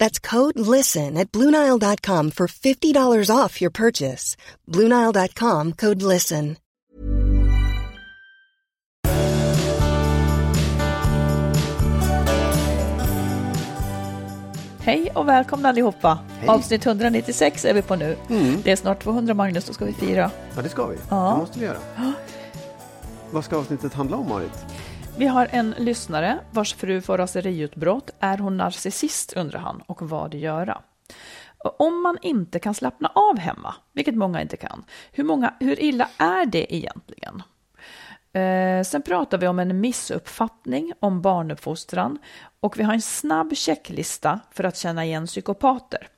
That's code LISTEN at Bluenile.com for $50 off your purchase. Bluenile.com code LISTEN. Hej och välkomna allihopa. Hej. Avsnitt 196 är vi på nu. Mm. Det är snart 200 Magnus, då ska vi fira. Ja, det ska vi. Ja. Det måste vi göra. Vad ska avsnittet handla om, Marit? Vi har en lyssnare vars fru får raseriutbrott. Är hon narcissist undrar han och vad göra? Och Om man inte kan slappna av hemma, vilket många inte kan, hur, många, hur illa är det egentligen? Eh, sen pratar vi om en missuppfattning om barnuppfostran och vi har en snabb checklista för att känna igen psykopater.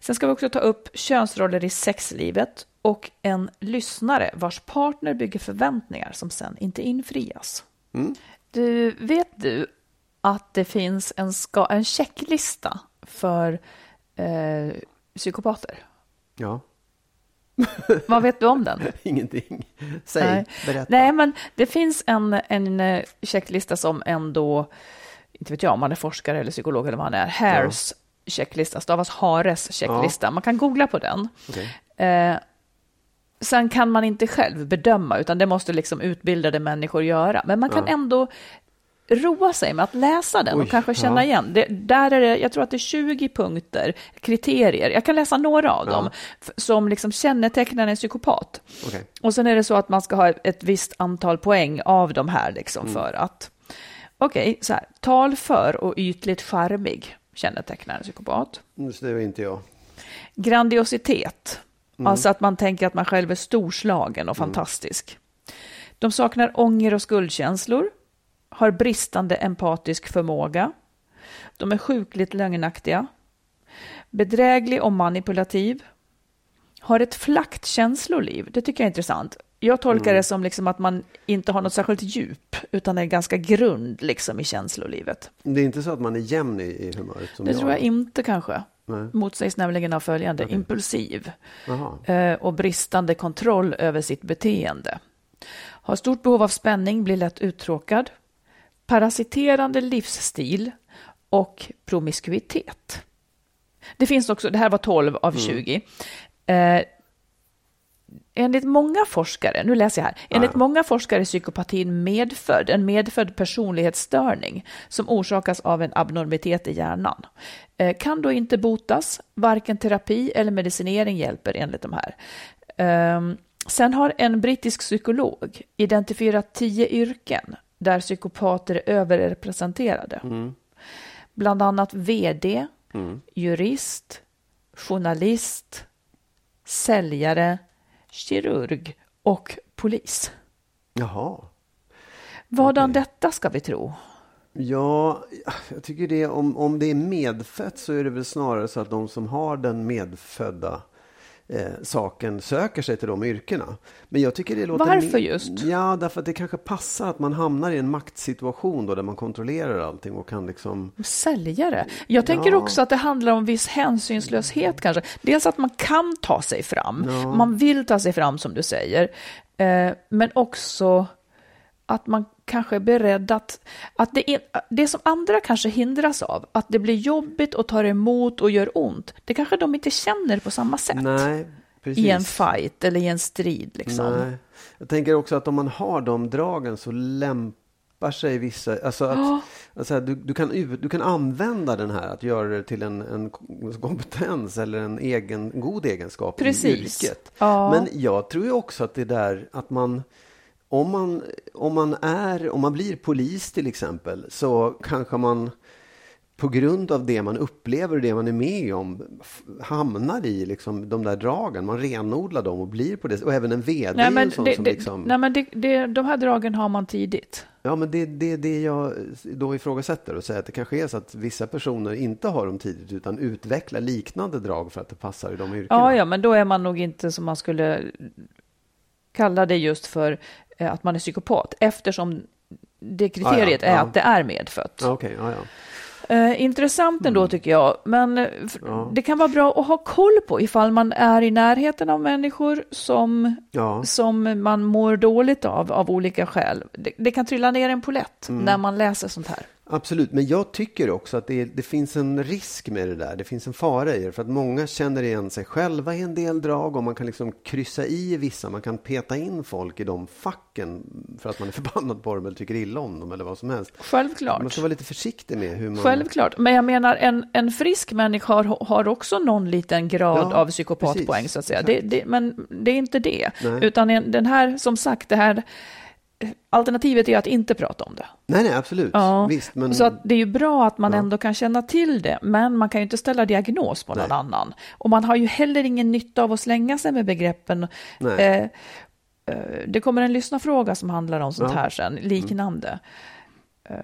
Sen ska vi också ta upp könsroller i sexlivet och en lyssnare vars partner bygger förväntningar som sen inte infrias. Mm. Du, vet du att det finns en, ska, en checklista för eh, psykopater? Ja, Vad vet du om den? ingenting. Säg, Nej. berätta. Nej, men det finns en, en eh, checklista som ändå, inte vet jag om man är forskare eller psykolog eller vad han är, Hares checklista, stavas Hares checklista. Man kan googla på den. Okej. Eh, sen kan man inte själv bedöma, utan det måste liksom utbildade människor göra. Men man kan Ja. ändå roa sig med att läsa den Oj, och kanske känna ja. igen. Det, där är det, jag tror att det är 20 punkter, kriterier. Jag kan läsa några av Ja. dem som liksom kännetecknar en psykopat. Okej. Och sen är det så att man ska ha ett visst antal poäng av de här liksom för att... Okej, så här. Talför och ytligt charmig kännetecknar en psykopat. Mm, Så det var inte jag. Grandiositet, alltså att man tänker att man själv är storslagen och fantastisk. De saknar ånger och skuldkänslor, har bristande empatisk förmåga, de är sjukligt lögnaktiga, bedräglig och manipulativ, har ett flackt känsloliv. Det tycker jag är intressant. Jag tolkar det som liksom att man inte har något särskilt djup, utan är ganska grund liksom i känslolivet. Det är inte så att man är jämn i, i humöret Det jag. tror jag inte kanske. Nej. Motsägs nämligen av följande, impulsiv Jaha. eh, och bristande kontroll över sitt beteende. Har stort behov av spänning, blir lätt uttråkad. Parasiterande livsstil och promiskuitet. Det finns också, det här var 12 av 20. Eh, Enligt många forskare, nu läser jag här, enligt många forskare är psykopatin medfödd, en medfödd personlighetsstörning som orsakas av en abnormitet i hjärnan. Eh, kan då inte botas, varken terapi eller medicinering hjälper enligt de här. Ehm, sen har en brittisk psykolog identifierat tio yrken där psykopater är överrepresenterade. Bland annat vd, jurist, journalist, säljare, kirurg och polis. Jaha. Vadan detta ska vi tro? Ja, jag tycker det om, om det är medfött så är det väl snarare så att de som har den medfödda eh, saken söker sig till de yrkena. Men jag tycker det låter... Varför just? Ja, därför att det kanske passar att man hamnar i en maktsituation då där man kontrollerar allting och kan liksom... Säljare. Jag tänker Ja. också att det handlar om viss hänsynslöshet kanske. Dels att man kan ta sig fram. Man vill ta sig fram som du säger. Eh, men också att man kanske beredd att, att det, är, det som andra kanske hindras av, att det blir jobbigt och tar emot och gör ont, det kanske de inte känner på samma sätt Nej, i en fight eller i en strid. Liksom. Nej. Jag tänker också att om man har de dragen så lämpar sig vissa... Alltså att, alltså du, du, kan, du kan använda den här, att göra det till en, en kompetens eller en egen, god egenskap i Precis. yrket. Ja. Men jag tror ju också att det där att man om man, om man är, om man blir polis till exempel, så kanske man på grund av det man upplever och det man är med om hamnar i liksom de där dragen. Man renodlar dem och blir på det Och även en vd Nej, men, det, som det, liksom... nej, men det, det, de här dragen har man tidigt. Ja, men det är det, det jag då ifrågasätter och säger att det kanske är så att vissa personer inte har dem tidigt utan utvecklar liknande drag för att det passar i de yrkena. Ja, ja, men då är man nog inte som man skulle kalla det just för att man är psykopat, eftersom det kriteriet Ja, ja, är ja. att det är medfött. Ja, Okej, ja, ja. Eh, intressant ändå tycker jag, men eh, Mm. Det kan vara bra att ha koll på ifall man är i närheten av människor som, som man mår dåligt av, av olika skäl. Det, det kan trilla ner en polett Mm. när man läser sånt här. Absolut, men jag tycker också att det, det finns en risk med det där. Det finns en fara i det. För att många känner igen sig själva i en del drag och man kan liksom kryssa i vissa. Man kan peta in folk i de facken för att man är förbannad på dem eller tycker illa om dem eller vad som helst. Självklart. Man ska vara lite försiktig med hur man... Självklart, men jag menar en, en frisk människa har, har också någon liten grad Ja, av psykopatpoäng precis, så att säga. Det, det, men det är inte det, Nej. utan en, den här, som sagt, det här alternativet är att inte prata om det. Nej, nej, absolut. Ja, Visst, men... Så det är ju bra att man Ja. ändå kan känna till det, men man kan ju inte ställa diagnos på någon Nej. annan. Och man har ju heller ingen nytta av att slänga sig med begreppen. Nej. Eh, eh, det kommer en lyssnarfråga som handlar om sånt Ja. Mm. här sen, liknande. ja.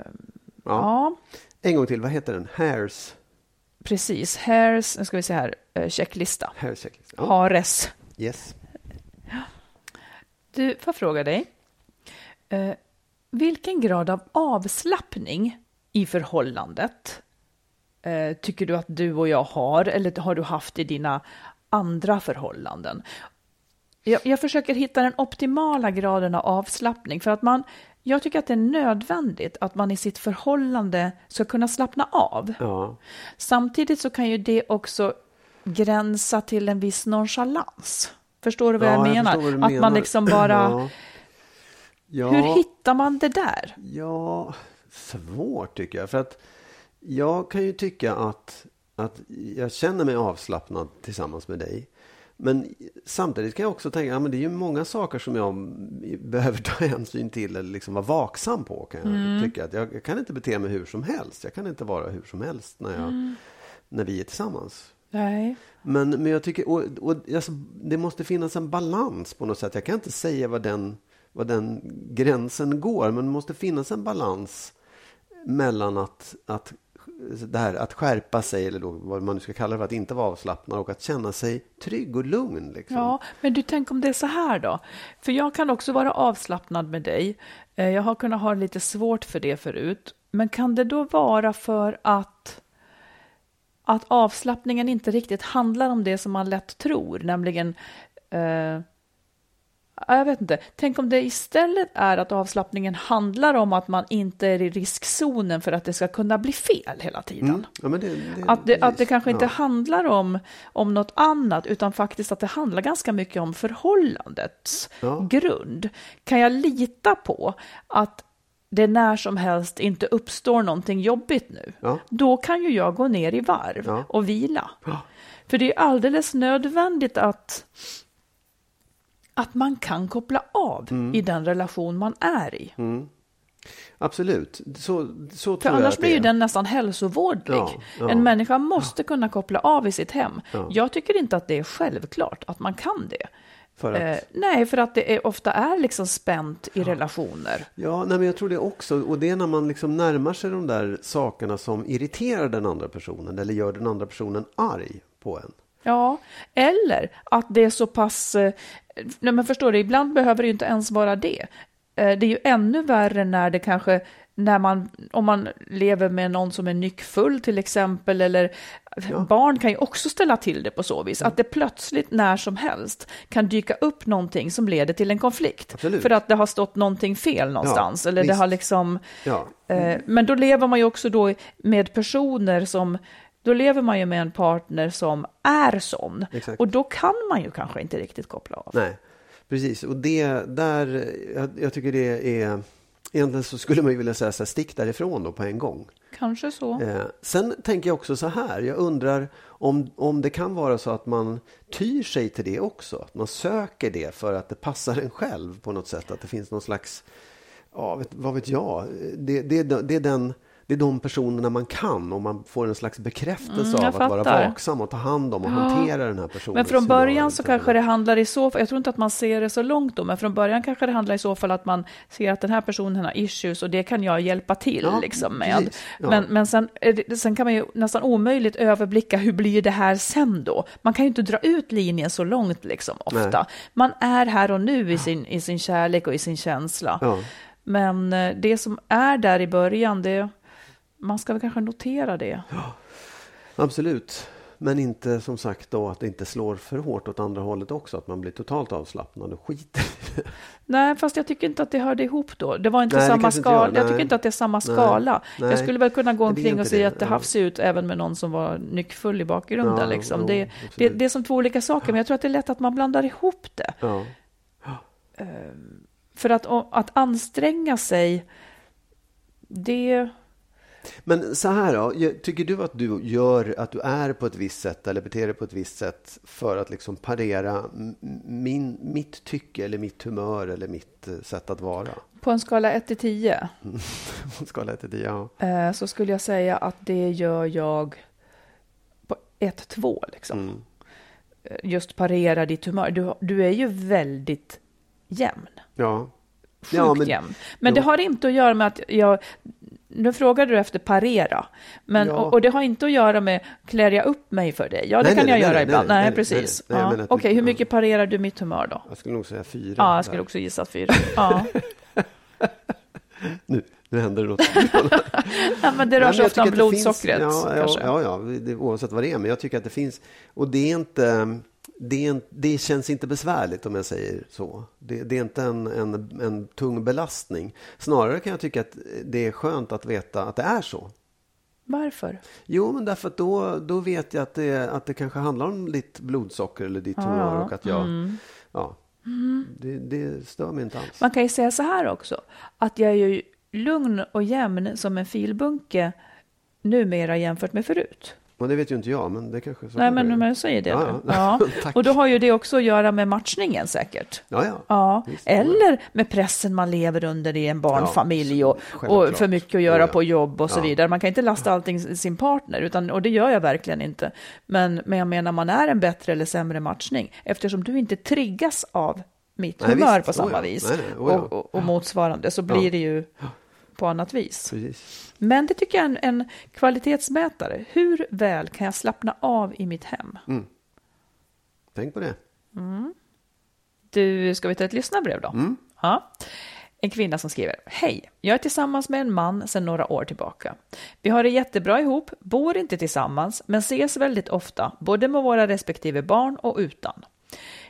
Ja, En gång till, vad heter den? Hairs... precis. Hairs, nu ska vi se här, eh, checklista. Hairs checklist. Ja. Hares. Yes. Du, får fråga dig? Eh, vilken grad av avslappning i förhållandet eh, tycker du att du och jag har, eller har du haft i dina andra förhållanden? Jag, jag försöker hitta den optimala graden av avslappning, för att man, jag tycker att det är nödvändigt att man i sitt förhållande ska kunna slappna av. Ja. Samtidigt så kan ju det också gränsa till en viss nonchalans. Förstår du vad Ja, jag jag menar? förstår vad att menar. man liksom bara... Ja. Ja. Hur hittar man det där? Ja, svårt tycker jag. För att jag kan ju tycka att, att jag känner mig avslappnad tillsammans med dig. Men samtidigt kan jag också tänka att ja, det är ju många saker som jag behöver ta hänsyn till eller liksom vara vaksam på. Kan jag Mm. tycka att jag, jag kan inte bete mig hur som helst. Jag kan inte vara hur som helst när, jag, Mm. när vi är tillsammans. Nej. Men, men jag tycker, och, och, alltså, det måste finnas en balans på något sätt. Jag kan inte säga vad den, vad den gränsen går, men det måste finnas en balans mellan att, att, det här, att skärpa sig, eller då, vad man nu ska kalla det för, att inte vara avslappnad och att känna sig trygg och lugn. Liksom. Ja, men du tänk om det är så här då. För jag kan också vara avslappnad med dig. Eh, jag har kunnat ha lite svårt för det förut. Men kan det då vara för att, att avslappningen inte riktigt handlar om det som man lätt tror, nämligen eh, jag vet inte. Tänk om det istället är att avslappningen handlar om att man inte är i riskzonen för att det ska kunna bli fel hela tiden. Mm. Ja, det, det, Att det, att det kanske inte Ja. handlar om, om något annat, utan faktiskt att det handlar ganska mycket om förhållandets Ja. grund. Kan jag lita på att det när som helst inte uppstår någonting jobbigt nu? Ja. Då kan ju jag gå ner i varv och vila. För det är alldeles nödvändigt att, att man kan koppla av Mm. i den relation man är i. Absolut, så, så För tror jag annars att blir ju den nästan hälsovårdlig. Ja, ja. En människa måste kunna koppla av i sitt hem. Ja. Jag tycker inte att det är självklart att man kan det. För att, Eh, nej, för att det är, ofta är liksom spänt i relationer. Ja, nej, men jag tror det också. Och det är när man liksom närmar sig de där sakerna som irriterar den andra personen eller gör den andra personen arg på en. Ja, eller att det är så pass... eh, Nej, men förstår du, ibland behöver det ju inte ens vara det. Eh, Det är ju ännu värre när det kanske, när man, om man lever med någon som är nyckfull till exempel, eller barn kan ju också ställa till det på så vis, att det plötsligt när som helst kan dyka upp någonting som leder till en konflikt. Absolut. För att det har stått någonting fel någonstans, eller det visst. har liksom... Ja. Eh, Men då lever man ju också då med personer som, då lever man ju med en partner som är sån. Exakt. Och då kan man ju kanske inte riktigt koppla av. Nej, precis. Och det där, jag, jag tycker det är... Egentligen så skulle man ju vilja säga så här, stick därifrån då på en gång. Kanske så. Eh, sen tänker jag också så här, jag undrar om, om det kan vara så att man tyr sig till det också. Att man söker det för att det passar en själv på något sätt. Att det finns någon slags, ja, vet, vad vet jag, det, det, det, är den, det är de personerna man kan och man får en slags bekräftelse Mm, av jag att vara fattar. vaksam och ta hand om och Ja. hantera den här personen. Men från början så kanske det handlar i så fall, jag tror inte att man ser det så långt då, men från början kanske det handlar i så fall att man ser att den här personen har issues och det kan jag hjälpa till Ja, liksom med. Ja. Men, men sen, sen kan man ju nästan omöjligt överblicka hur blir det här sen då? Man kan ju inte dra ut linjen så långt liksom ofta. Nej. Man är här och nu i sin, i sin kärlek och i sin känsla. Men eh, det som är där i början, det, man ska väl kanske notera det. Absolut. Men inte som sagt då att det inte slår för hårt åt andra hållet också. Att man blir totalt avslappnad och skiter det. Nej, fast jag tycker inte att det hörde ihop då. Det var inte Nej, det samma skala. Jag Nej. tycker inte att det är samma skala. Nej. Jag skulle väl kunna gå det omkring och inte se det. jättehafsig ut även med någon som var nyckfull i bakgrunden. Ja, liksom. jo, det, det, det är som två olika saker, men jag tror att det är lätt att man blandar ihop det. Ja. För att, att anstränga sig, det... Men så här då, tycker du att du gör att du är på ett visst sätt eller beter dig på ett visst sätt för att liksom parera min, mitt tycke eller mitt humör eller mitt eh, sätt att vara? På en skala 1 till 10 På skala 1 till 10, ja. eh, så skulle jag säga att det gör jag på 1-2. Liksom. Mm. Eh, Just parera ditt humör. Du, du är ju väldigt jämn. Ja. Sjukt Ja, men- jämn. Men Jo. det har inte att göra med att jag... Nu frågade du efter parera. Men, Ja. och, och det har inte att göra med klär jag upp mig för dig? Ja, det Nej, kan nej, jag nej, göra ibland. nej, precis. Ja. Okej, du- hur mycket parerar du mitt humör då? Jag skulle nog säga fyra. Ja, jag där. skulle också gissa fyra. Ja. Nu, nu händer det något. ja, men det rör sig ofta om det finns- blodsockret. Ja, ja, ja, ja det, oavsett vad det är. Men jag tycker att det finns... Och det är inte... Det, en- det känns inte besvärligt om jag säger så. Det, det är inte en, en, en tung belastning. Snarare kan jag tycka att det är skönt att veta att det är så. Varför? Jo, men därför att då, då vet jag att det, att det kanske handlar om ditt blodsocker eller ditt humör och att jag... Ja, det, det stör mig inte alls. Man kan ju säga så här också, att jag är ju lugn och jämn som en filbunke numera jämfört med förut. Och det vet ju inte jag, men det kanske... Så Nej, men om jag säger det. Ja, ja. Ja. Och då har ju det också att göra med matchningen säkert. Ja, ja. Ja, Visst. eller med pressen man lever under i en barnfamilj och, och för mycket att göra på jobb och så vidare. Man kan inte lasta allting sin partner, utan, och det gör jag verkligen inte. Men, men jag menar, man är en bättre eller sämre matchning eftersom du inte triggas av mitt Nej, humör visst. på samma Oh vis Nej, nej. Oh och, och, och motsvarande så blir det ju på annat vis. Precis. Men det tycker jag är en, en kvalitetsmätare. Hur väl kan jag slappna av i mitt hem? Tänk på det. Du, ska vi ta ett lyssnarbrev då? Ja. En kvinna som skriver, Hej, jag är tillsammans med en man sedan några år tillbaka. Vi har det jättebra ihop, bor inte tillsammans, men ses väldigt ofta, både med våra respektive barn och utan.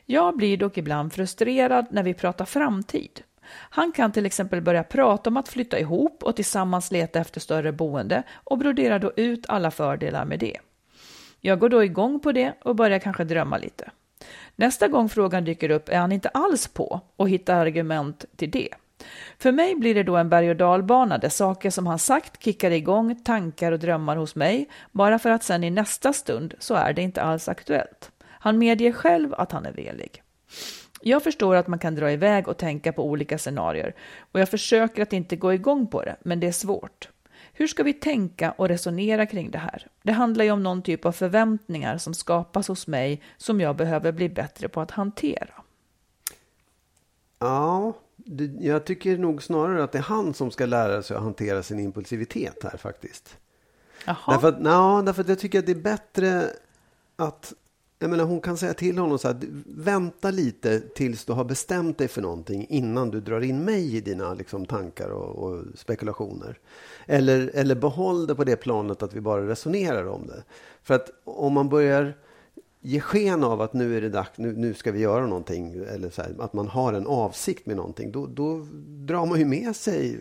Jag blir dock ibland frustrerad när vi pratar framtid. Han kan till exempel börja prata om att flytta ihop och tillsammans leta efter större boende och broderar då ut alla fördelar med det. Jag går då igång på det och börjar kanske drömma lite. Nästa gång frågan dyker upp är han inte alls på och hittar argument till det. För mig blir det då en berg och dalbana där saker som han sagt kickar igång tankar och drömmar hos mig bara för att sen i nästa stund så är det inte alls aktuellt. Han medger själv att han är velig. Jag förstår att man kan dra iväg och tänka på olika scenarier och jag försöker att inte gå igång på det, men det är svårt. Hur ska vi tänka och resonera kring det här? Det handlar ju om någon typ av förväntningar som skapas hos mig som jag behöver bli bättre på att hantera. Ja, det, jag tycker nog snarare att det är han som ska lära sig att hantera sin impulsivitet här faktiskt. Jaha. Därför att, ja, därför att jag tycker att det är bättre att jag menar, hon kan säga till honom så här, vänta lite tills du har bestämt dig för någonting innan du drar in mig i dina liksom, tankar och, och spekulationer. Eller, eller behåll det på det planet att vi bara resonerar om det. För att om man börjar ge sken av att nu är det dags, nu, nu ska vi göra någonting, eller så här, att man har en avsikt med någonting, då, då drar man ju med sig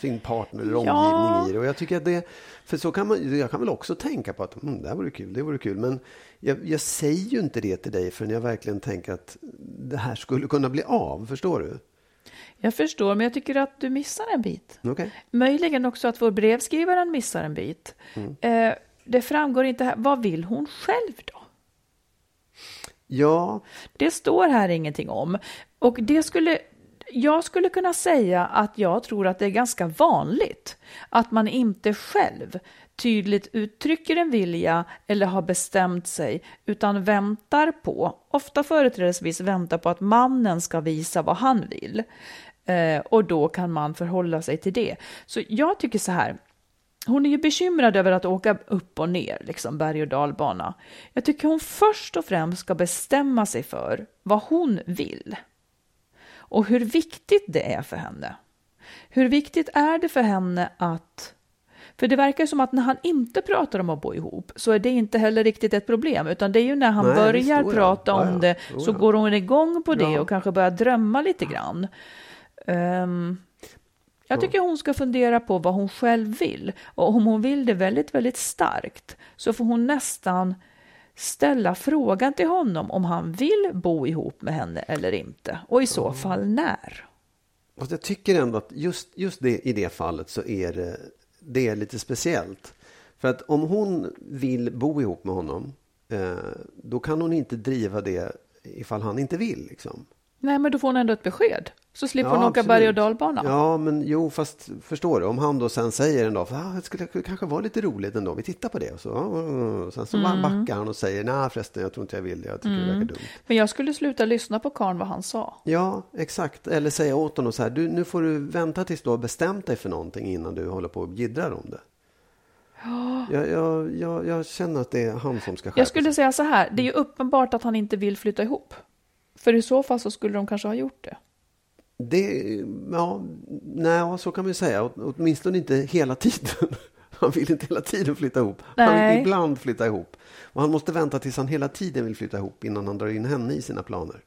sin partner eller omgivning ja. i det. Och jag tycker att det, för så kan man, jag kan väl också tänka på att mm, det här vore kul, det vore kul, men jag, jag säger ju inte det till dig förrän jag verkligen tänker att det här skulle kunna bli av, förstår du? Jag förstår, men jag tycker att du missar en bit. Okay. Möjligen också att vår brevskrivaren missar en bit. Mm. Eh, det framgår inte här, vad vill hon själv då? Ja. Det står här ingenting om. Och det skulle, jag skulle kunna säga att jag tror att det är ganska vanligt att man inte själv tydligt uttrycker en vilja eller har bestämt sig, utan väntar på, ofta företrädesvis väntar på att mannen ska visa vad han vill. Eh, och då kan man förhålla sig till det. Så jag tycker så här, hon är ju bekymrad över att åka upp och ner, liksom berg och dalbana. Jag tycker hon först och främst ska bestämma sig för vad hon vill. Och hur viktigt det är för henne. Hur viktigt är det för henne att... För det verkar som att när han inte pratar om att bo ihop så är det inte heller riktigt ett problem, utan det är ju när han Nej, börjar prata om ja, det så går hon igång på det ja. och kanske börjar drömma lite grann. Um, jag tycker hon ska fundera på vad hon själv vill. Och om hon vill det väldigt, väldigt starkt så får hon nästan ställa frågan till honom om han vill bo ihop med henne eller inte. Och i så fall när. Fast jag tycker ändå att just, just det, i det fallet så är det, det är lite speciellt. För att om hon vill bo ihop med honom, eh, då kan hon inte driva det ifall han inte vill. Liksom. Nej, men då får hon ändå ett besked. Så slipper ja, hon åka berg och dalbana. Ja, men jo, fast förstår du, om han då sen säger en dag, ah, det skulle kanske vara lite roligt ändå, vi tittar på det. Och så, och sen så mm. backar han och säger, nej förresten, jag tror inte jag vill det, jag tycker mm. det verkar mm. dumt. Men jag skulle sluta lyssna på karln vad han sa. Ja, exakt. Eller säga åt honom så här, du, nu får du vänta tills du har bestämt dig för någonting innan du håller på och jiddrar om det. Jag, jag, jag, jag, känner att det är han som ska skärpa Jag skulle säga så här, det är ju uppenbart att han inte vill flytta ihop. För i så fall så skulle de kanske ha gjort det. Det, ja, nej, så kan man ju säga. åtminstone inte hela tiden. Han vill inte hela tiden flytta ihop. Nej. Han vill ibland flytta ihop. Och han måste vänta tills han hela tiden vill flytta ihop innan han drar in henne i sina planer.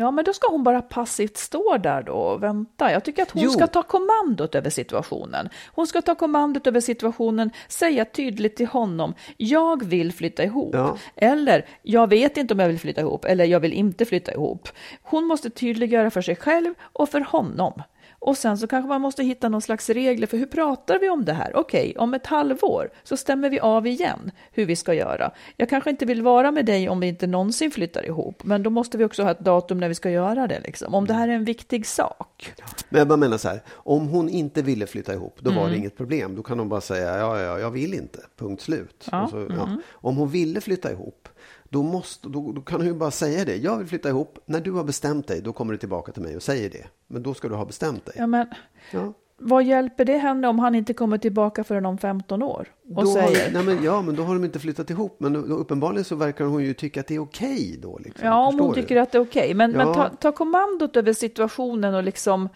Ja, men då ska hon bara passivt stå där då och vänta. Jag tycker att hon jo. ska ta kommandot över situationen. Hon ska ta kommandot över situationen, säga tydligt till honom, jag vill flytta ihop. Ja. Eller, jag vet inte om jag vill flytta ihop, eller jag vill inte flytta ihop. Hon måste tydliggöra för sig själv och för honom. Och sen så kanske man måste hitta någon slags regler för hur pratar vi om det här? Okej, okay, om ett halvår så stämmer vi av igen hur vi ska göra. Jag kanske inte vill vara med dig om vi inte någonsin flyttar ihop, men då måste vi också ha ett datum när vi ska göra det. Liksom. Om det här är en viktig sak. Men jag bara menar så här, om hon inte ville flytta ihop, då mm. var det mm. inget problem. Då kan hon bara säga, ja, ja, jag vill inte, punkt slut. Ja. Så, ja. Mm. Om hon ville flytta ihop, då, måste, då, då, kan du bara säga det. Jag vill flytta ihop. När du har bestämt dig, då kommer du tillbaka till mig och säger det. Men då ska du ha bestämt dig. Ja, men ja. Vad hjälper det henne om han inte kommer tillbaka förrän om 15 år? Och då säger... Har, nej men, ja, men då har de inte flyttat ihop. Men då, uppenbarligen så verkar hon ju tycka att det är okej okay då. Liksom. Ja, om hon tycker att det är okej. Okay. Men, ja. men ta, ta kommandot över situationen och liksom...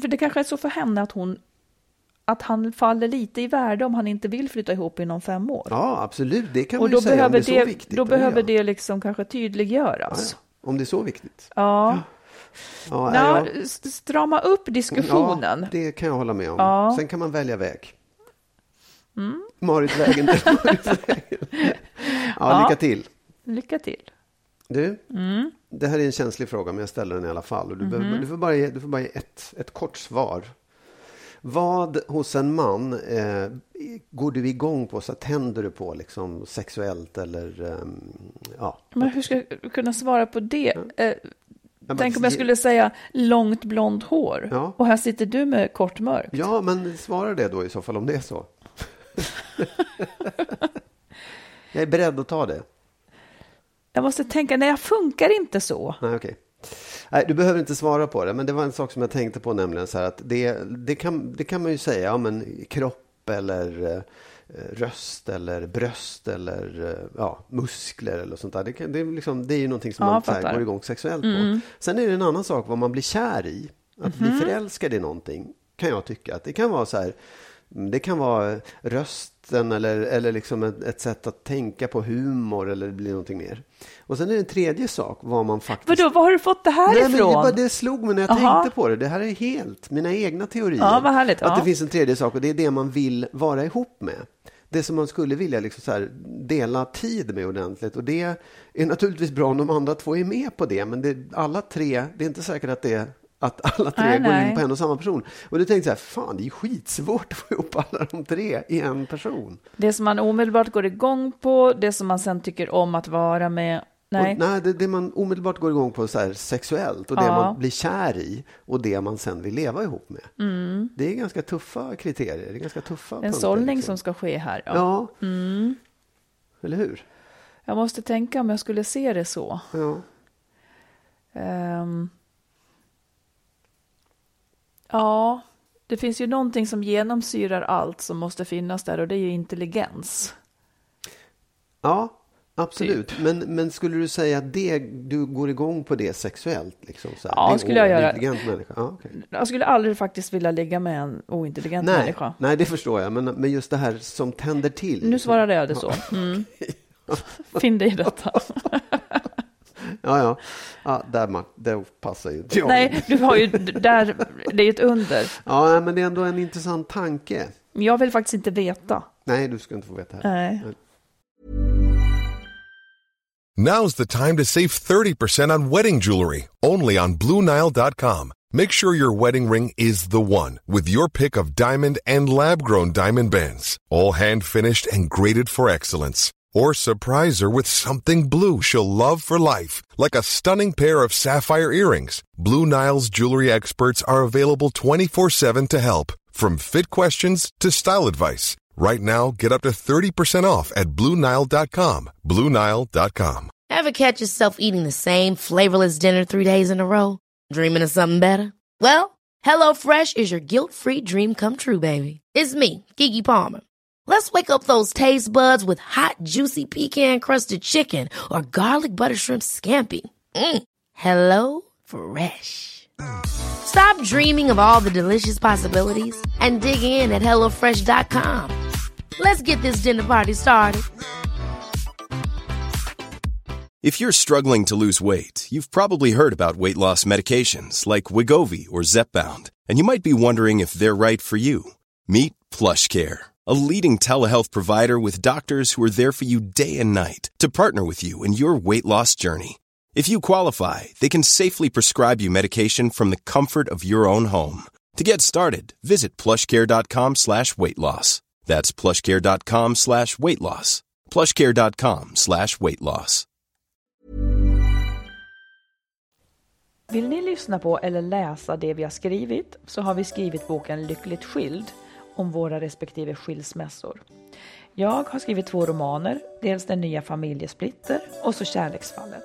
För det kanske är så för henne att hon att han faller lite i värde om han inte vill flytta ihop inom fem år. Ja, absolut. Det kan man ju säga om det är så viktigt. Då behöver det liksom kanske tydliggöras. Ja, om det är så viktigt. Ja. ja. ja jag... Strama upp diskussionen. Ja, det kan jag hålla med om. Sen kan man välja väg. Mm. Maritvägen Ja, lycka till. Lycka till. Du, mm. det här är en känslig fråga, men jag ställer den i alla fall. Och du, mm. behöver, du får bara ge, du får bara ge ett, ett kort svar. Vad hos en man eh, går du igång på? Så tänder du på liksom sexuellt eller eh, ja? Men hur ska jag kunna svara på det? Eh, tänk om jag skulle säga långt blont hår ja. och här sitter du med kort mörkt. Ja, men svara det då i så fall om det är så. jag är beredd att ta det. Jag måste tänka, nej jag funkar inte så. Nej, okay. Nej, du behöver inte svara på det, men det var en sak som jag tänkte på nämligen så här att det, det, kan, det kan man ju säga, ja men kropp eller eh, röst eller bröst eller eh, ja, muskler eller sånt där. Det, kan, det, är, liksom, det är ju någonting som Ja, man där går igång sexuellt Mm. på. Sen är det en annan sak vad man blir kär i. Att Mhm. bli förälskad i någonting kan jag tycka. Att det kan vara så här, det kan vara rösten eller, eller liksom ett, ett sätt att tänka på humor eller det blir någonting mer. Och sen är det en tredje sak vad man faktiskt... Vadå, var har du fått det här Nej, men det, ifrån? bara, det slog mig när jag Aha. tänkte på det. Det här är helt mina egna teorier. Ja, vad härligt. Att Ja. det finns en tredje sak och det är det man vill vara ihop med. Det som man skulle vilja liksom så här, dela tid med ordentligt. Och det är naturligtvis bra om de andra två är med på det. Men det, alla tre, det är inte säkert att det att alla tre Nej, går nej. in på en och samma person. Och då tänkte jag så här, fan det är ju skitsvårt att få ihop alla de tre i en person. Det som man omedelbart går igång på, det som man sen tycker om att vara med. Nej, Och, nej det, det man omedelbart går igång på så här sexuellt och det Ja. man blir kär i och det man sen vill leva ihop med. Det är ganska tuffa kriterier. Det är ganska tuffa Mm. en punkter, sållning liksom. som ska ske här. Ja. Ja. Eller hur? Jag måste tänka om jag skulle se det så. Ja. Ehm. Ja, det finns ju någonting som genomsyrar allt som måste finnas där och det är ju intelligens. Ja, absolut. Typ. Men, men skulle du säga att det, du går igång på det sexuellt? Liksom, så här? Ja, Det skulle jag göra. Människa? Ja, okej. Jag skulle aldrig faktiskt vilja ligga med en ointelligent nej, människa. nej, det förstår jag. Men, men just det här som tänder till. Nu svarade jag det så. Mm. Finn dig i detta. Ja, ja. ja där, där passar ju inte jag. Nej, du har ju där, det är ju ett under. Ja, men det är ändå en intressant tanke. Men jag vill faktiskt inte veta. Nej, du ska inte få veta det. Nej. Now's the time to save 30% on wedding jewelry, only on BlueNile.com. Make sure your wedding ring is the one with your pick of diamond and lab grown diamond bands, all hand finished and graded for excellence. Or surprise her with something blue she'll love for life, like a stunning pair of sapphire earrings. Blue Nile's jewelry experts are available 24 7 to help, from fit questions to style advice. Right now, get up to 30% off at BlueNile.com. BlueNile.com. Ever catch yourself eating the same flavorless dinner three days in a row? Dreaming of something better? Well, HelloFresh is your guilt-free dream come true, baby. It's me, Kiki Palmer. Let's wake up those taste buds with hot, juicy pecan-crusted chicken or garlic butter shrimp scampi. Mm. Hello Fresh. Stop dreaming of all the delicious possibilities and dig in at HelloFresh.com. Let's get this dinner party started. If you're struggling to lose weight, you've probably heard about weight loss medications like Wigovi or Zepbound, and you might be wondering if they're right for you. Meet PlushCare, a leading telehealth provider with doctors who are there for you day and night to partner with you in your weight loss journey. If you qualify, they can safely prescribe you medication from the comfort of your own home. To get started, visit plushcare.com slash weight loss. That's plushcare.com slash weight loss. plushcare.com slash weight loss. Vill ni lyssna på eller läsa det vi har skrivit så har vi skrivit boken Lyckligt skild om våra respektive skilsmässor. Jag har skrivit två romaner, dels Den nya familjesplitter och så Kärleksfallet.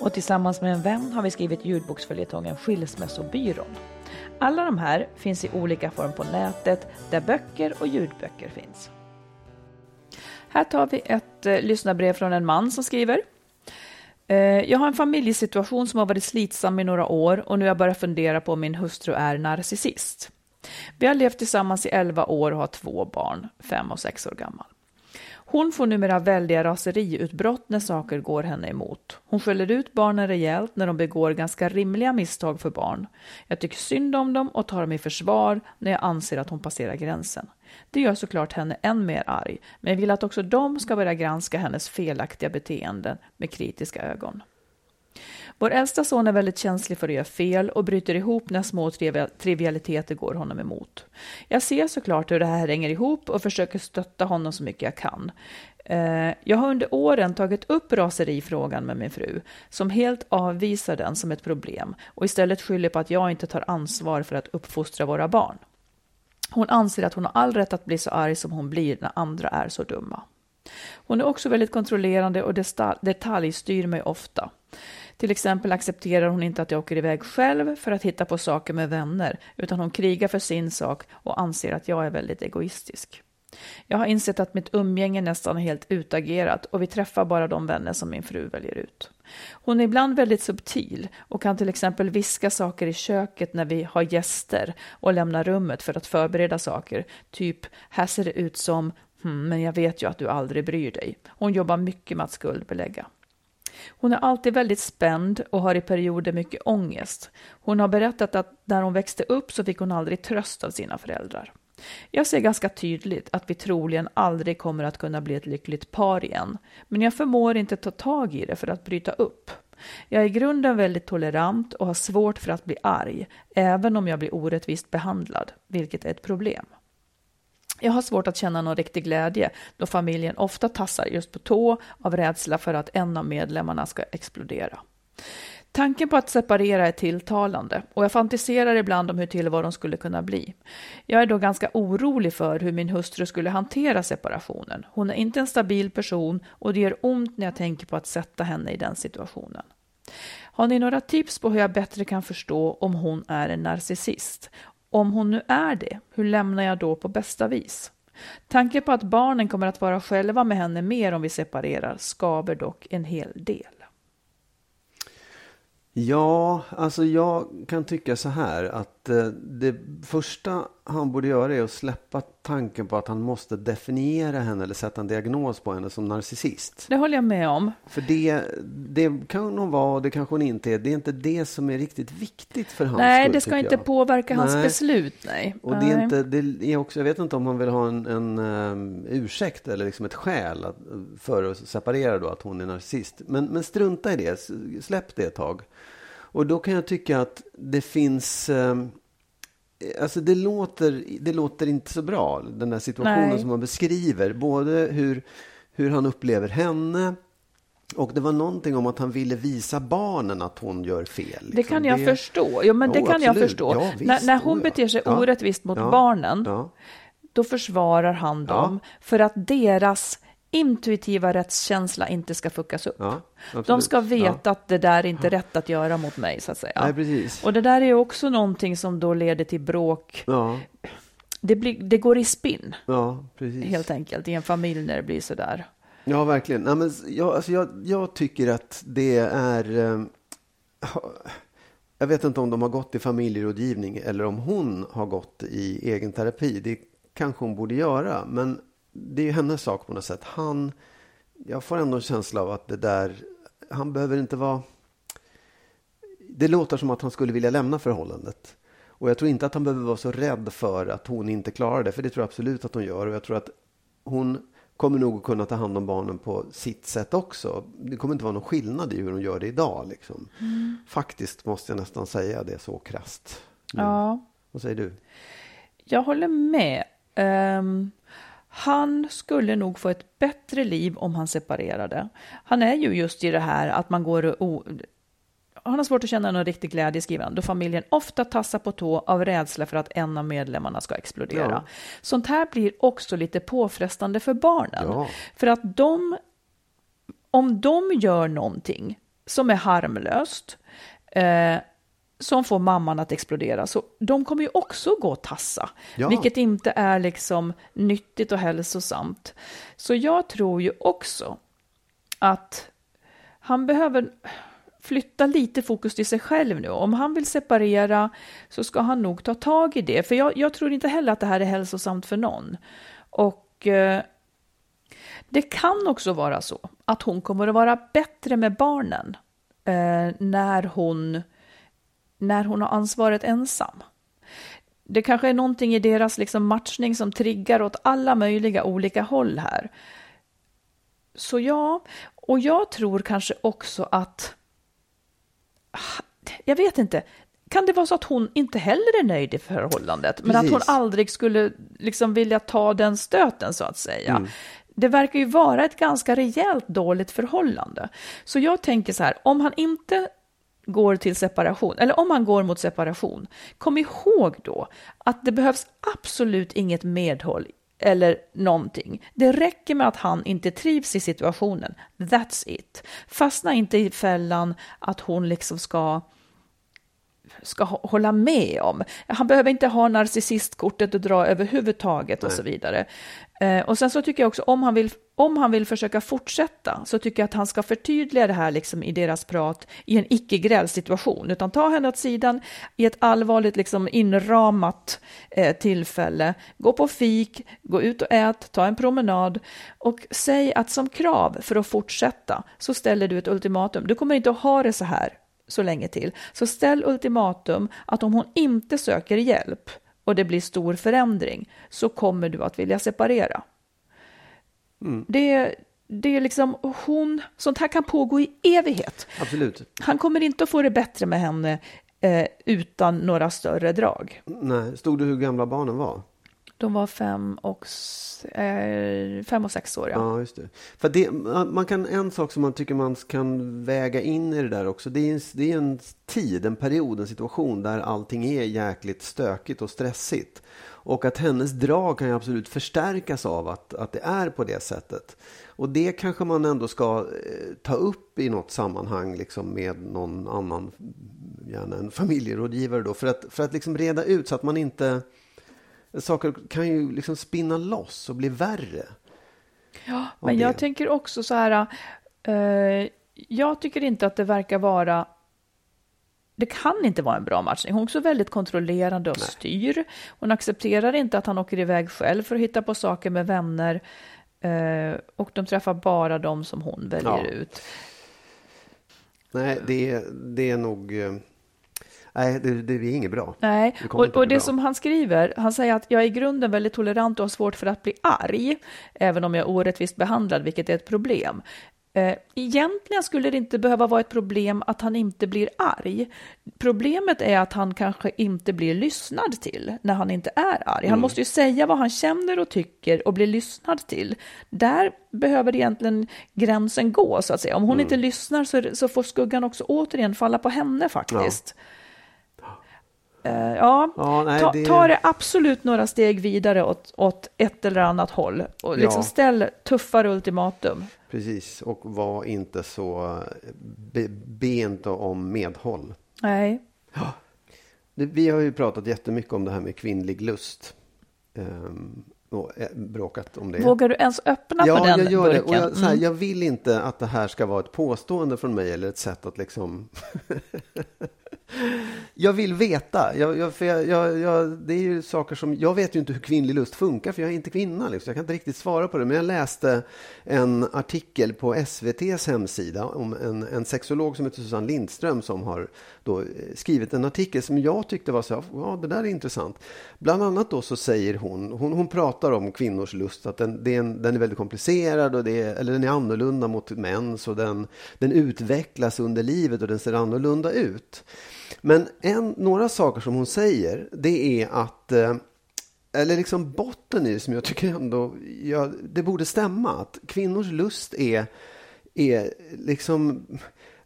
Och tillsammans med en vän har vi skrivit ljudboksföljetongen Skilsmässobyrån. Alla de här finns i olika form på nätet där böcker och ljudböcker finns. Här tar vi ett eh, lyssnarbrev från en man som skriver. Eh, Jag har en familjesituation som har varit slitsam i några år och nu har jag börjat fundera på om min hustru är narcissist. Vi har levt tillsammans i 11 år och har två barn, 5 och 6 år gammal. Hon får numera väldiga raseriutbrott när saker går henne emot. Hon skäller ut barnen rejält när de begår ganska rimliga misstag för barn. Jag tycker synd om dem och tar dem i försvar när jag anser att hon passerar gränsen. Det gör såklart henne än mer arg, men jag vill att också de ska börja granska hennes felaktiga beteenden med kritiska ögon. Vår äldsta son är väldigt känslig för att göra fel och bryter ihop när små trivialiteter går honom emot. Jag ser såklart hur det här hänger ihop och försöker stötta honom så mycket jag kan. Eh, jag har under åren tagit upp raserifrågan med min fru, som helt avvisar den som ett problem och istället skyller på att jag inte tar ansvar för att uppfostra våra barn. Hon anser att hon har all rätt att bli så arg som hon blir när andra är så dumma. Hon är också väldigt kontrollerande och detaljstyr mig ofta. Till exempel accepterar hon inte att jag åker iväg själv för att hitta på saker med vänner, utan hon krigar för sin sak och anser att jag är väldigt egoistisk. Jag har insett att mitt umgänge nästan är helt utagerat och vi träffar bara de vänner som min fru väljer ut. Hon är ibland väldigt subtil och kan till exempel viska saker i köket när vi har gäster och lämna rummet för att förbereda saker. Typ, här ser det ut som, hmm, men jag vet ju att du aldrig bryr dig. Hon jobbar mycket med att skuldbelägga. Hon är alltid väldigt spänd och har i perioder mycket ångest. Hon har berättat att när hon växte upp så fick hon aldrig tröst av sina föräldrar. Jag ser ganska tydligt att vi troligen aldrig kommer att kunna bli ett lyckligt par igen, men jag förmår inte ta tag i det för att bryta upp. Jag är i grunden väldigt tolerant och har svårt för att bli arg, även om jag blir orättvist behandlad, vilket är ett problem. Jag har svårt att känna någon riktig glädje då familjen ofta tassar just på tå av rädsla för att en av medlemmarna ska explodera. Tanken på att separera är tilltalande och jag fantiserar ibland om hur tillvaron skulle kunna bli. Jag är då ganska orolig för hur min hustru skulle hantera separationen. Hon är inte en stabil person och det gör ont när jag tänker på att sätta henne i den situationen. Har ni några tips på hur jag bättre kan förstå om hon är en narcissist? Om hon nu är det, hur lämnar jag då på bästa vis? Tanken på att barnen kommer att vara själva med henne mer om vi separerar skaver dock en hel del. Ja, alltså jag kan tycka så här att det första han borde göra är att släppa tanken på att han måste definiera henne eller sätta en diagnos på henne som narcissist. Det håller jag med om. För det, det kan hon vara och det kanske hon inte är. Det är inte det som är riktigt viktigt för hans Nej, skull, det ska inte jag. påverka hans Nej. beslut. Nej. Och det är inte, det är också, jag vet inte om han vill ha en, en um, ursäkt eller liksom ett skäl att, för att separera då att hon är narcissist. Men, men strunta i det, släpp det ett tag. Och då kan jag tycka att det finns, um, alltså det låter, det låter inte så bra, den där situationen Nej. som han beskriver. Både hur, hur han upplever henne, och det var någonting om att han ville visa barnen att hon gör fel. Det liksom. kan jag förstå. Jo, men det Jo, kan jag absolut. förstå. Ja, visst. när, när hon ja. beter sig Ja. orättvist mot Ja. barnen, då försvarar han dem för att deras intuitiva rättskänsla inte ska fuckas upp. Ja. De ska veta Ja. att det där är inte rätt att göra mot mig, så att säga. Nej, precis. Och det där är också någonting som då leder till bråk. Ja, Det, blir, det går i spinn, ja, precis. helt enkelt, i en familj när det blir så där. Ja, verkligen. Nej, men jag, alltså jag, jag tycker att det är... Eh, ha- jag vet inte om de har gått i familjerådgivning eller om hon har gått i egen terapi. Det kanske hon borde göra, men det är ju hennes sak på något sätt. Han, jag får ändå en känsla av att det där, han behöver inte vara... Det låter som att han skulle vilja lämna förhållandet. Och jag tror inte att han behöver vara så rädd för att hon inte klarar det, för det tror jag absolut att hon gör. Och jag tror att hon kommer nog att kunna ta hand om barnen på sitt sätt också. Det kommer inte vara någon skillnad i hur hon gör det idag. Liksom. Faktiskt måste jag nästan säga det så krasst. nu. Ja. Vad säger du? Jag håller med. Ehm, han skulle nog få ett bättre liv om han separerade. Han är ju just i det här att man går och... Han har svårt att känna någon riktig glädje, skriver han, då familjen ofta tassar på tå av rädsla för att en av medlemmarna ska explodera. Ja. Sånt här blir också lite påfrestande för barnen. Ja. För att de, om de gör någonting som är harmlöst, eh, som får mamman att explodera, så de kommer ju också gå och tassa, Ja. vilket inte är liksom nyttigt och hälsosamt. Så jag tror ju också att han behöver flytta lite fokus till sig själv nu. Om han vill separera så ska han nog ta tag i det. För jag, jag tror inte heller att det här är hälsosamt för någon. Och eh, det kan också vara så att hon kommer att vara bättre med barnen eh, när, hon, när hon har ansvaret ensam. Det kanske är någonting i deras liksom matchning som triggar åt alla möjliga olika håll här. Så ja, och jag tror kanske också att jag vet inte. Kan det vara så att hon inte heller är nöjd i förhållandet, men att hon Precis. aldrig skulle liksom vilja ta den stöten så att säga? Det verkar ju vara ett ganska rejält dåligt förhållande. Så jag tänker så här, om han inte går till separation, eller om man går mot separation, kom ihåg då att det behövs absolut inget medhåll eller någonting. Det räcker med att han inte trivs i situationen. That's it. Fastna inte i fällan att hon liksom ska ska hålla med om. Han behöver inte ha narcissistkortet och dra överhuvudtaget och så vidare. Eh, och sen så tycker jag också om han vill om han vill försöka fortsätta så tycker jag att han ska förtydliga det här liksom i deras prat i en icke-grälsituation, utan ta henne åt sidan i ett allvarligt liksom inramat eh, tillfälle. Gå på fik, gå ut och ät, ta en promenad och säg att som krav för att fortsätta så ställer du ett ultimatum. Du kommer inte att ha det så här så länge till. Så ställ ultimatum att om hon inte söker hjälp och det blir stor förändring så kommer du att vilja separera. Mm. Det, det är liksom hon, sånt här kan pågå i evighet. Absolut. Han kommer inte att få det bättre med henne eh, utan några större drag. Nej, stod det hur gamla barnen var? De var fem och, eh, fem och sex år. Ja, ja just det. För det, man kan, en sak som man tycker man kan väga in i det där också. Det är, en, det är en tid, en period, en situation där allting är jäkligt stökigt och stressigt. Och att hennes drag kan ju absolut förstärkas av att, att det är på det sättet. Och det kanske man ändå ska eh, ta upp i något sammanhang liksom med någon annan, gärna en familjerådgivare då, för att, för att liksom reda ut så att man inte saker kan ju liksom spinna loss och bli värre. Ja, men jag tänker också så här. Uh, jag tycker inte att det verkar vara det kan inte vara en bra matchning. Hon är också väldigt kontrollerande och Nej. styr. Hon accepterar inte att han åker iväg själv för att hitta på saker med vänner. Uh, och de träffar bara de som hon väljer ja. ut. Nej, det, det är nog... Nej, det, det är inget bra. Nej, det och, och det bra. som han skriver, han säger att jag är i grunden väldigt tolerant och har svårt för att bli arg, även om jag är orättvist behandlad, vilket är ett problem. Eh, egentligen skulle det inte behöva vara ett problem att han inte blir arg. Problemet är att han kanske inte blir lyssnad till när han inte är arg. Han mm. måste ju säga vad han känner och tycker och bli lyssnad till. Där behöver egentligen gränsen gå, så att säga. Om hon mm. inte lyssnar så, så, får skuggan också återigen falla på henne faktiskt. Ja. Uh, ja, ja nej, ta, det... ta, det absolut några steg vidare åt, åt ett eller annat håll och liksom ja. ställ tuffare ultimatum. Precis, och var inte så be, be inte om medhåll. Nej. Ja. Vi har ju pratat jättemycket om det här med kvinnlig lust. Um, och eh, bråkat om det. Vågar du ens öppna ja, på den jag gör burken? Det. Och jag, här, mm. jag vill inte att det här ska vara ett påstående från mig eller ett sätt att liksom jag vill veta. Jag, jag, jag, jag, det är ju saker som, jag vet ju inte hur kvinnlig lust funkar för jag är inte kvinna. Liksom. Jag kan inte riktigt svara på det. Men jag läste en artikel på SVTs hemsida om en, en sexolog som heter Susanne Lindström som har då eh, skrivit en artikel som jag tyckte var så ja det där är intressant. Bland annat då så säger hon, hon, hon pratar om kvinnors lust, att den, den, den är väldigt komplicerad och det är, eller den är annorlunda mot mäns och den, den utvecklas under livet och den ser annorlunda ut. Men en, några saker som hon säger, det är att eh, eller liksom botten i det som jag tycker ändå, ja, det borde stämma. Att kvinnors lust är, är liksom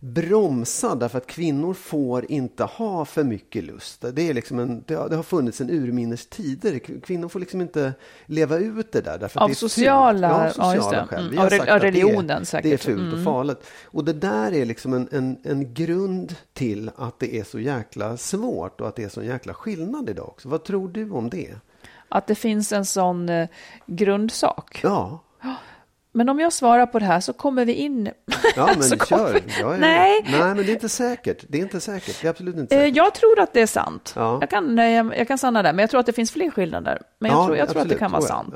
bromsad därför att kvinnor får inte ha för mycket lust. Det, är liksom en, det, har, det har funnits en urminnes tider. Kvinnor får liksom inte leva ut det där. Därför av det sociala, ja, sociala ja, skäl. Mm, av, av religionen det säkert. Det är fult mm. och farligt. Och det där är liksom en, en, en grund till att det är så jäkla svårt och att det är så jäkla skillnad idag också. Vad tror du om det? Att det finns en sån eh, grundsak? Ja. Men om jag svarar på det här så kommer vi in... Ja, men kör. Vi... Ja, Nej. Nej, men det är inte säkert. Det är inte säkert. Det är absolut inte eh, säkert. Jag tror att det är sant. Ja. Jag, kan, jag kan stanna där, men jag tror att det finns fler skillnader. Men jag, ja, tror, jag tror att det kan vara sant.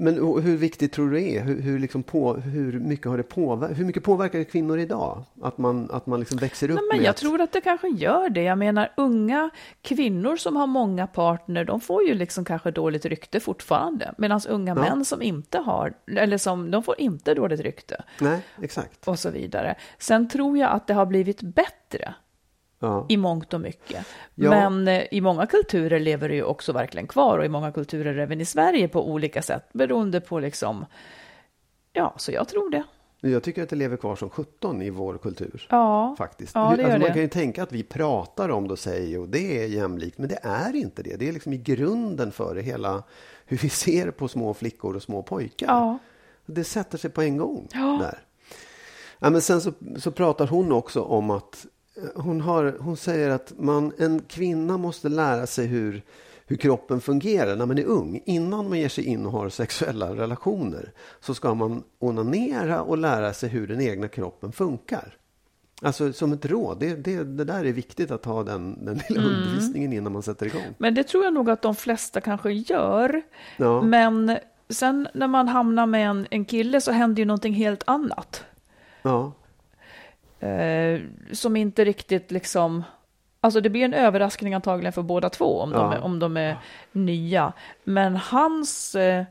Men hur viktigt tror du det är? Hur, hur, liksom på, hur, mycket har det påver hur mycket påverkar det kvinnor idag? Att man, att man liksom växer upp Nej, men Jag att... tror att det kanske gör det. Jag menar unga kvinnor som har många partner, de får ju liksom kanske dåligt rykte fortfarande. Medan unga ja. män som inte har, eller som, de får inte dåligt rykte. Nej, exakt. Och så vidare. Sen tror jag att det har blivit bättre Ja. i mångt och mycket. Ja. Men eh, i många kulturer lever det ju också verkligen kvar och i många kulturer även i Sverige på olika sätt beroende på liksom, ja, så jag tror det. Jag tycker att det lever kvar som 17 i vår kultur. Ja, faktiskt. Ja, alltså, man kan ju tänka att vi pratar om det och säger och det är jämlikt, men det är inte det. Det är liksom i grunden för det hela hur vi ser på små flickor och små pojkar. Ja. Det sätter sig på en gång ja. där. Ja, men sen så, så pratar hon också om att hon, har, hon säger att man, en kvinna måste lära sig hur, hur kroppen fungerar när man är ung. Innan man ger sig in och har sexuella relationer så ska man onanera och lära sig hur den egna kroppen funkar. Alltså som ett råd, det, det, det där är viktigt att ha den, den lilla mm. undervisningen innan man sätter igång. Men det tror jag nog att de flesta kanske gör. Ja. Men sen när man hamnar med en, en kille så händer ju någonting helt annat. Ja. Eh, som inte riktigt liksom... Alltså det blir en överraskning antagligen för båda två om, ja. de, är, om de är nya. Men hans... Eh,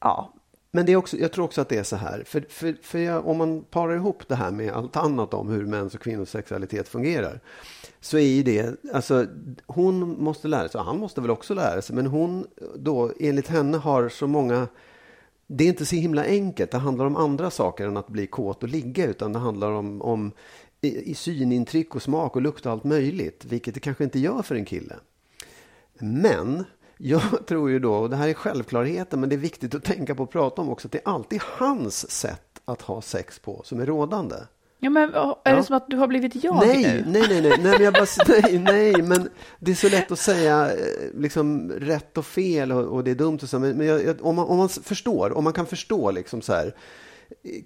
ja, men det är också, jag tror också att det är så här, för, för, för jag, om man parar ihop det här med allt annat om hur mäns och kvinnors sexualitet fungerar, så är det, alltså hon måste lära sig, han måste väl också lära sig, men hon då enligt henne har så många det är inte så himla enkelt. Det handlar om andra saker än att bli kåt och ligga, utan det handlar om, om i, i synintryck och smak och lukt och allt möjligt, vilket det kanske inte gör för en kille. Men jag tror ju då, och det här är självklarheten, men det är viktigt att tänka på och prata om också, att det är alltid hans sätt att ha sex på som är rådande. Ja, men är ja. det som att du har blivit jag nej, nu? Nej, nej, nej, nej, men jag bara, nej, nej, men det är så lätt att säga eh, liksom rätt och fel och, och det är dumt och så, men, men jag, om, man, om man förstår, om man kan förstå liksom så här,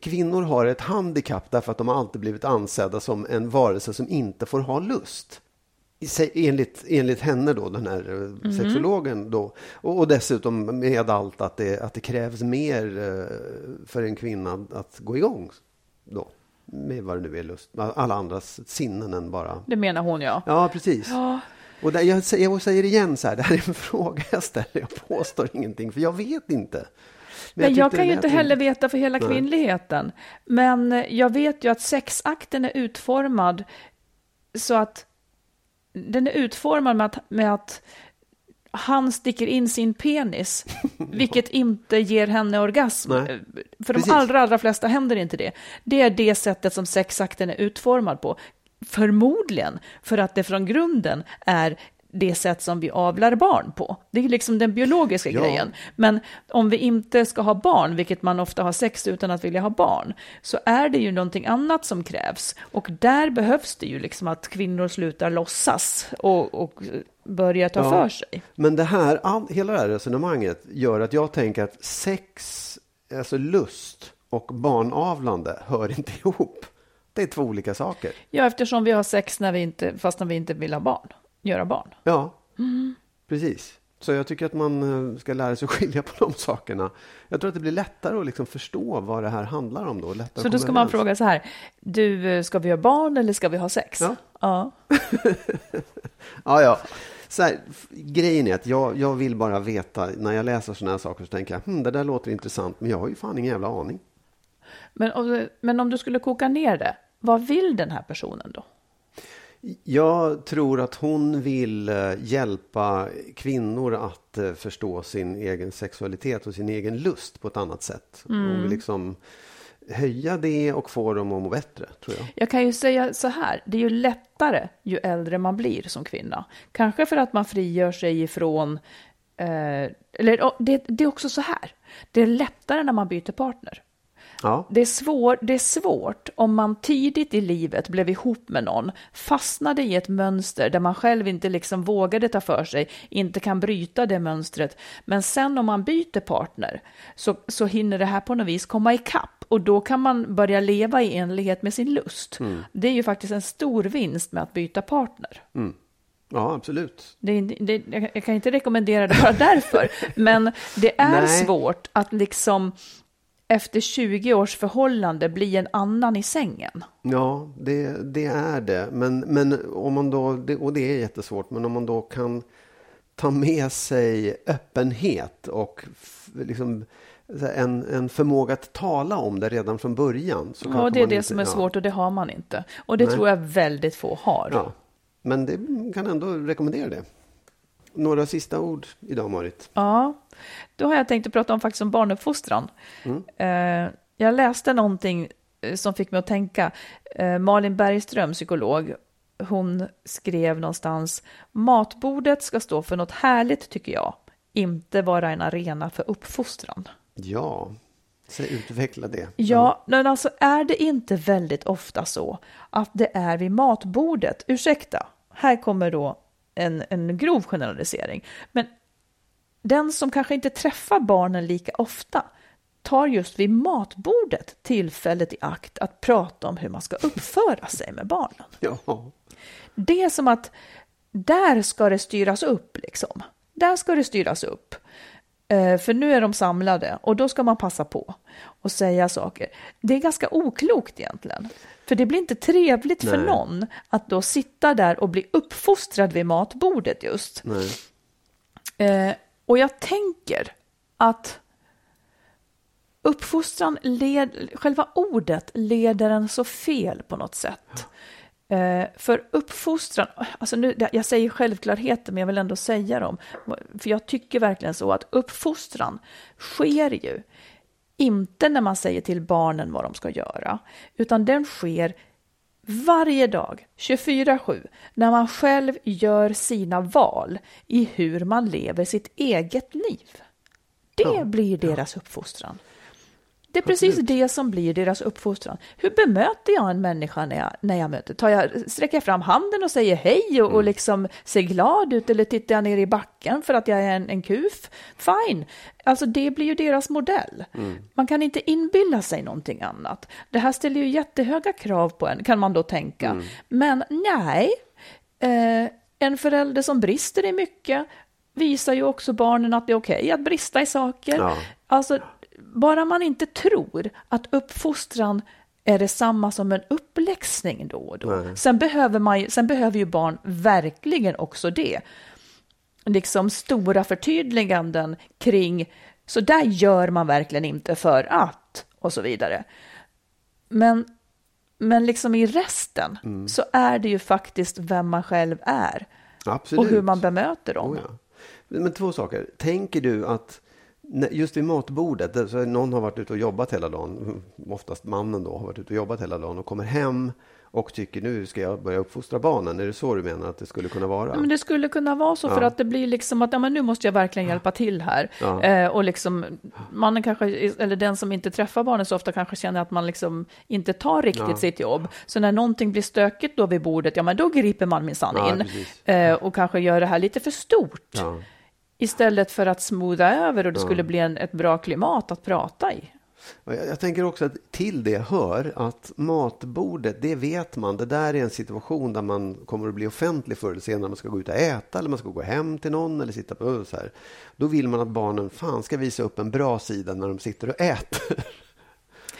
kvinnor har ett handikapp därför att de har alltid blivit ansedda som en varelse som inte får ha lust enligt, enligt henne då, den här mm. sexologen då. Och, och, dessutom med allt att det, att det krävs mer eh, för en kvinna att gå igång då. Med vad det nu är lust, alla andras sinnen än bara... Det menar hon ja. Ja, precis. Ja. Och där, jag, säger, jag säger igen så här, det här är en fråga jag ställer, jag påstår ingenting, för jag vet inte. Men jag, jag kan ju inte heller veta för hela Nej. kvinnligheten. Men jag vet ju att sexakten är utformad så att den är utformad med att, med att han sticker in sin penis, vilket inte ger henne orgasm. Nej. För de allra, allra flesta händer inte det. Det är det sättet som sexakten är utformad på. Förmodligen för att det från grunden är det sätt som vi avlar barn på. Det är liksom den biologiska ja. grejen. Men om vi inte ska ha barn, vilket man ofta har sex utan att vilja ha barn, så är det ju någonting annat som krävs. Och där behövs det ju liksom att kvinnor slutar låtsas och, och börjar ta ja. för sig. Men det här, all, hela det här resonemanget gör att jag tänker att sex, alltså lust och barnavlande hör inte ihop. Det är två olika saker. Ja, eftersom vi har sex när vi inte, fast när vi inte vill ha barn göra barn. Ja, mm. precis. Så jag tycker att man eh, ska lära sig skilja på de sakerna. Jag tror att det blir lättare att liksom förstå vad det här handlar om då. så då ska man fråga så här, du, eh, ska vi göra barn eller ska vi ha sex? Ja. Ja, ja. ja. Så här, grejen är att jag, jag vill bara veta, när jag läser sådana här saker så tänker jag, hm, det där låter intressant, men jag har ju fan ingen jävla aning. Men, men om du skulle koka ner det, vad vill den här personen då? Jag tror att hon vill eh, hjälpa kvinnor att eh, förstå sin egen sexualitet och sin egen lust på ett annat sätt. Mm. Hon vill liksom höja det och få dem att må bättre, tror jag. Jag kan ju säga så här, det är ju lättare ju äldre man blir som kvinna. Kanske för att man frigör sig ifrån, eh, eller det, det är också så här, det är lättare när man byter partner. Ja. Det, är svår, det är svårt om man tidigt i livet blev ihop med någon, fastnade i ett mönster där man själv inte liksom vågade ta för sig, inte kan bryta det mönstret. Men sen om man byter partner så, så hinner det här på något vis komma ikapp och då kan man börja leva i enlighet med sin lust. Mm. Det är ju faktiskt en stor vinst med att byta partner. Mm. Ja, absolut. Det, det, jag kan inte rekommendera det bara därför, men det är Nej. svårt att liksom efter 20 års förhållande bli en annan i sängen. Ja, det, det är det. Men, men om man då, och det är jättesvårt, men om man då kan ta med sig öppenhet och liksom en, en förmåga att tala om det redan från början. Så ja, det är det inte, som är svårt och det har man inte. Och det Nej. tror jag väldigt få har. Ja. Men det kan ändå rekommendera det. Några sista ord idag, Marit? Ja, då har jag tänkt att prata om faktiskt om barnuppfostran. Mm. Eh, jag läste någonting eh, som fick mig att tänka. Eh, Malin Bergström, psykolog, hon skrev någonstans matbordet ska stå för något härligt tycker jag, inte vara en arena för uppfostran. Ja, Så utveckla det. Ja, men alltså är det inte väldigt ofta så att det är vid matbordet, ursäkta, här kommer då en, en grov generalisering, men den som kanske inte träffar barnen lika ofta tar just vid matbordet tillfället i akt att prata om hur man ska uppföra sig med barnen. Ja. Det är som att där ska det styras upp liksom. Där ska det styras upp. Eh, för nu är de samlade och då ska man passa på och säga saker. Det är ganska oklokt egentligen. För det blir inte trevligt för Nej. någon att då sitta där och bli uppfostrad vid matbordet just. Eh, och jag tänker att uppfostran, led, själva ordet leder en så fel på något sätt. Eh, för uppfostran, alltså nu, jag säger självklarheter men jag vill ändå säga dem. För jag tycker verkligen så att uppfostran sker ju inte när man säger till barnen vad de ska göra, utan den sker varje dag, 24-7, när man själv gör sina val i hur man lever sitt eget liv. Det Ja, blir deras uppfostran. Det är precis det som blir deras uppfostran. Hur bemöter jag en människa när jag, när jag möter? Tar jag, sträcker jag fram handen och säger hej och, och liksom ser glad ut eller tittar jag ner i backen för att jag är en, en kuf? Fine, alltså det blir ju deras modell. Man kan inte inbilla sig någonting annat. Det här ställer ju jättehöga krav på en, kan man då tänka. Men nej, eh, en förälder som brister i mycket visar ju också barnen att det är okej att brista i saker. Ja. Alltså, bara man inte tror att uppfostran är detsamma som en uppläxning då och då. Nej. Sen behöver, man, ju- sen behöver ju barn verkligen också det. Liksom stora förtydliganden kring, så där gör man verkligen inte för att, och så vidare. Men, men liksom i resten Mm. så är det ju faktiskt vem man själv är Absolut. och hur man bemöter dem. Oh, ja. Men två saker. Tänker du att just vid matbordet, så någon har varit ute och jobbat hela dagen, oftast mannen då har varit ute och jobbat hela dagen och kommer hem och tycker nu ska jag börja uppfostra barnen. Är det så du menar att det skulle kunna vara? Men det skulle kunna vara så för Ja. att det blir liksom att ja, men nu måste jag verkligen hjälpa till här. Ja. Eh, och liksom mannen kanske, eller den som inte träffar barnen så ofta kanske känner att man liksom inte tar riktigt Ja. sitt jobb. Så när någonting blir stökigt då vid bordet, ja men då griper man minsann in. Eh, och kanske gör det här lite för stort. Istället för att smootha över och det skulle bli en, ett bra klimat att prata i. Jag tänker också att till det hör att matbordet, det vet man, det där är en situation där man kommer att bli offentlig förr eller senare. Man ska gå ut och äta eller man ska gå hem till någon eller sitta på så här. Då vill man att barnen fan ska visa upp en bra sida när de sitter och äter.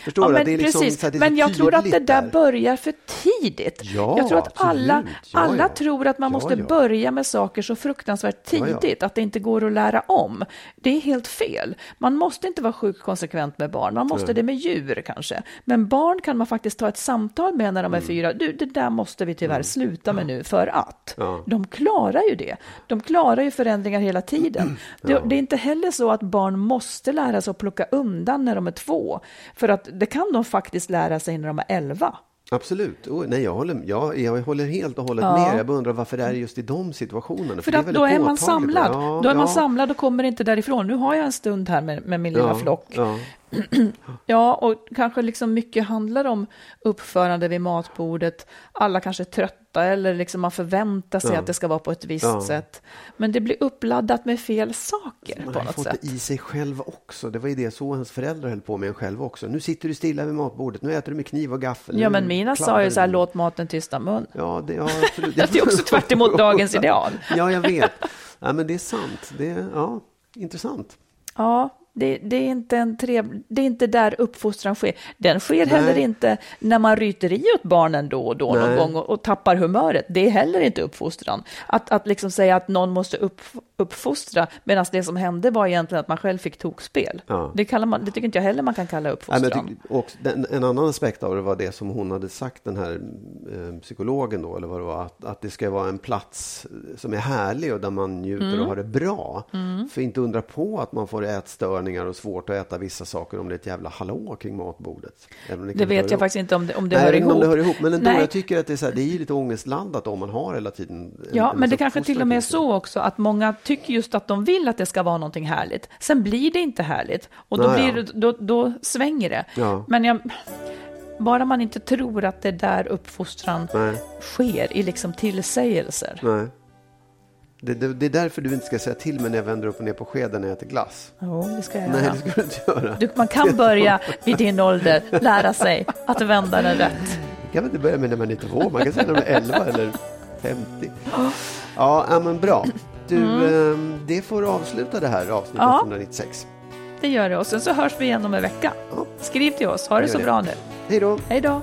Förstår Ja, du? men, Att det är liksom, precis. här, det är men jag tror att det tydligt där börjar för tidigt. Ja, jag tror att alla. Ja, alla ja. tror att man måste ja. börja med saker så fruktansvärt tidigt, att det inte går att lära om. Det är helt fel. Man måste inte vara sjukt konsekvent med barn, man måste det med djur kanske. Men barn kan man faktiskt ta ett samtal med när de är Mm. fyra. Du, det där måste vi tyvärr sluta med nu för att. De klarar ju det. De klarar ju förändringar hela tiden. Det, det är inte heller så att barn måste lära sig att plocka undan när de är två. För att det kan de faktiskt lära sig när de är elva. Absolut. Oh, nej, jag, håller, jag, jag håller helt och hållet Ja. med. Jag bara undrar varför det är just i de situationerna. För är att väldigt då är man samlad. Ja, då är man ja, samlad och kommer inte därifrån. Nu har jag en stund här med, med min lilla flock. Ja. Och kanske liksom mycket handlar om uppförande vid matbordet. Alla kanske är trötta eller liksom man förväntar sig Ja. att det ska vara på ett visst Ja. sätt. Men det blir uppladdat med fel saker Man på något fått sätt. det i sig själv också. Det var ju det så hans föräldrar höll på med en själv också. Nu sitter du stilla vid matbordet. Nu äter du med kniv och gaffel. Ja, men mina sa ju så här, låt maten tysta mun. Ja, det, ja, absolut. Det är också tvärt emot dagens ideal. Ja, jag vet. Ja, men det är sant. Det är, ja, intressant. Ja, det, det, är inte en trev, det är inte där uppfostran sker. Den sker heller Nej. inte när man ryter i åt barnen då och då någon Nej. gång och, och tappar humöret. Det är heller inte uppfostran. Att, att liksom säga att någon måste upp, uppfostra medan det som hände var egentligen att man själv fick tokspel. Ja. Det, kallar man, det tycker inte jag heller man kan kalla Nej, uppfostran. tyck- och den, en annan aspekt av det var det som hon hade sagt, den här eh, psykologen då, eller vad det var, att, att det ska vara en plats som är härlig och där man njuter Mm. och har det bra. För inte undra på att man får ätstörningar störningar och svårt att äta vissa saker om det är ett jävla hallå kring matbordet. Det, det vet jag faktiskt inte om det, om det Nej, hör ihop. Om det hör ihop. Men ändå, jag tycker att det är, så här, det är lite ångestladdat om man har hela tiden. Ja, men det kanske till och med är så också att många tycker just att de vill att det ska vara någonting härligt. Sen blir det inte härligt och då, Nej, blir, då, då svänger det. Ja. Men jag, bara man inte tror att det där uppfostran Nej. sker i liksom tillsägelser. Nej. Det, det, det, är därför du inte ska säga till mig när jag vänder upp och ner på skeden när jag äter glass. Jo, det ska jag göra. Nej, det ska du inte göra. Du, man kan börja vid din ålder lära sig att vända den rätt. Det kan man inte börja med när man är två. Man kan säga när man är 11 eller 50. Ja, men bra. Du, mm. Ehm, det får avsluta det här avsnittet ja. 196. Det gör det. Och sen så hörs vi igen om en vecka. Skriv till oss. Ha det så det. bra nu. Hej då. Hej då.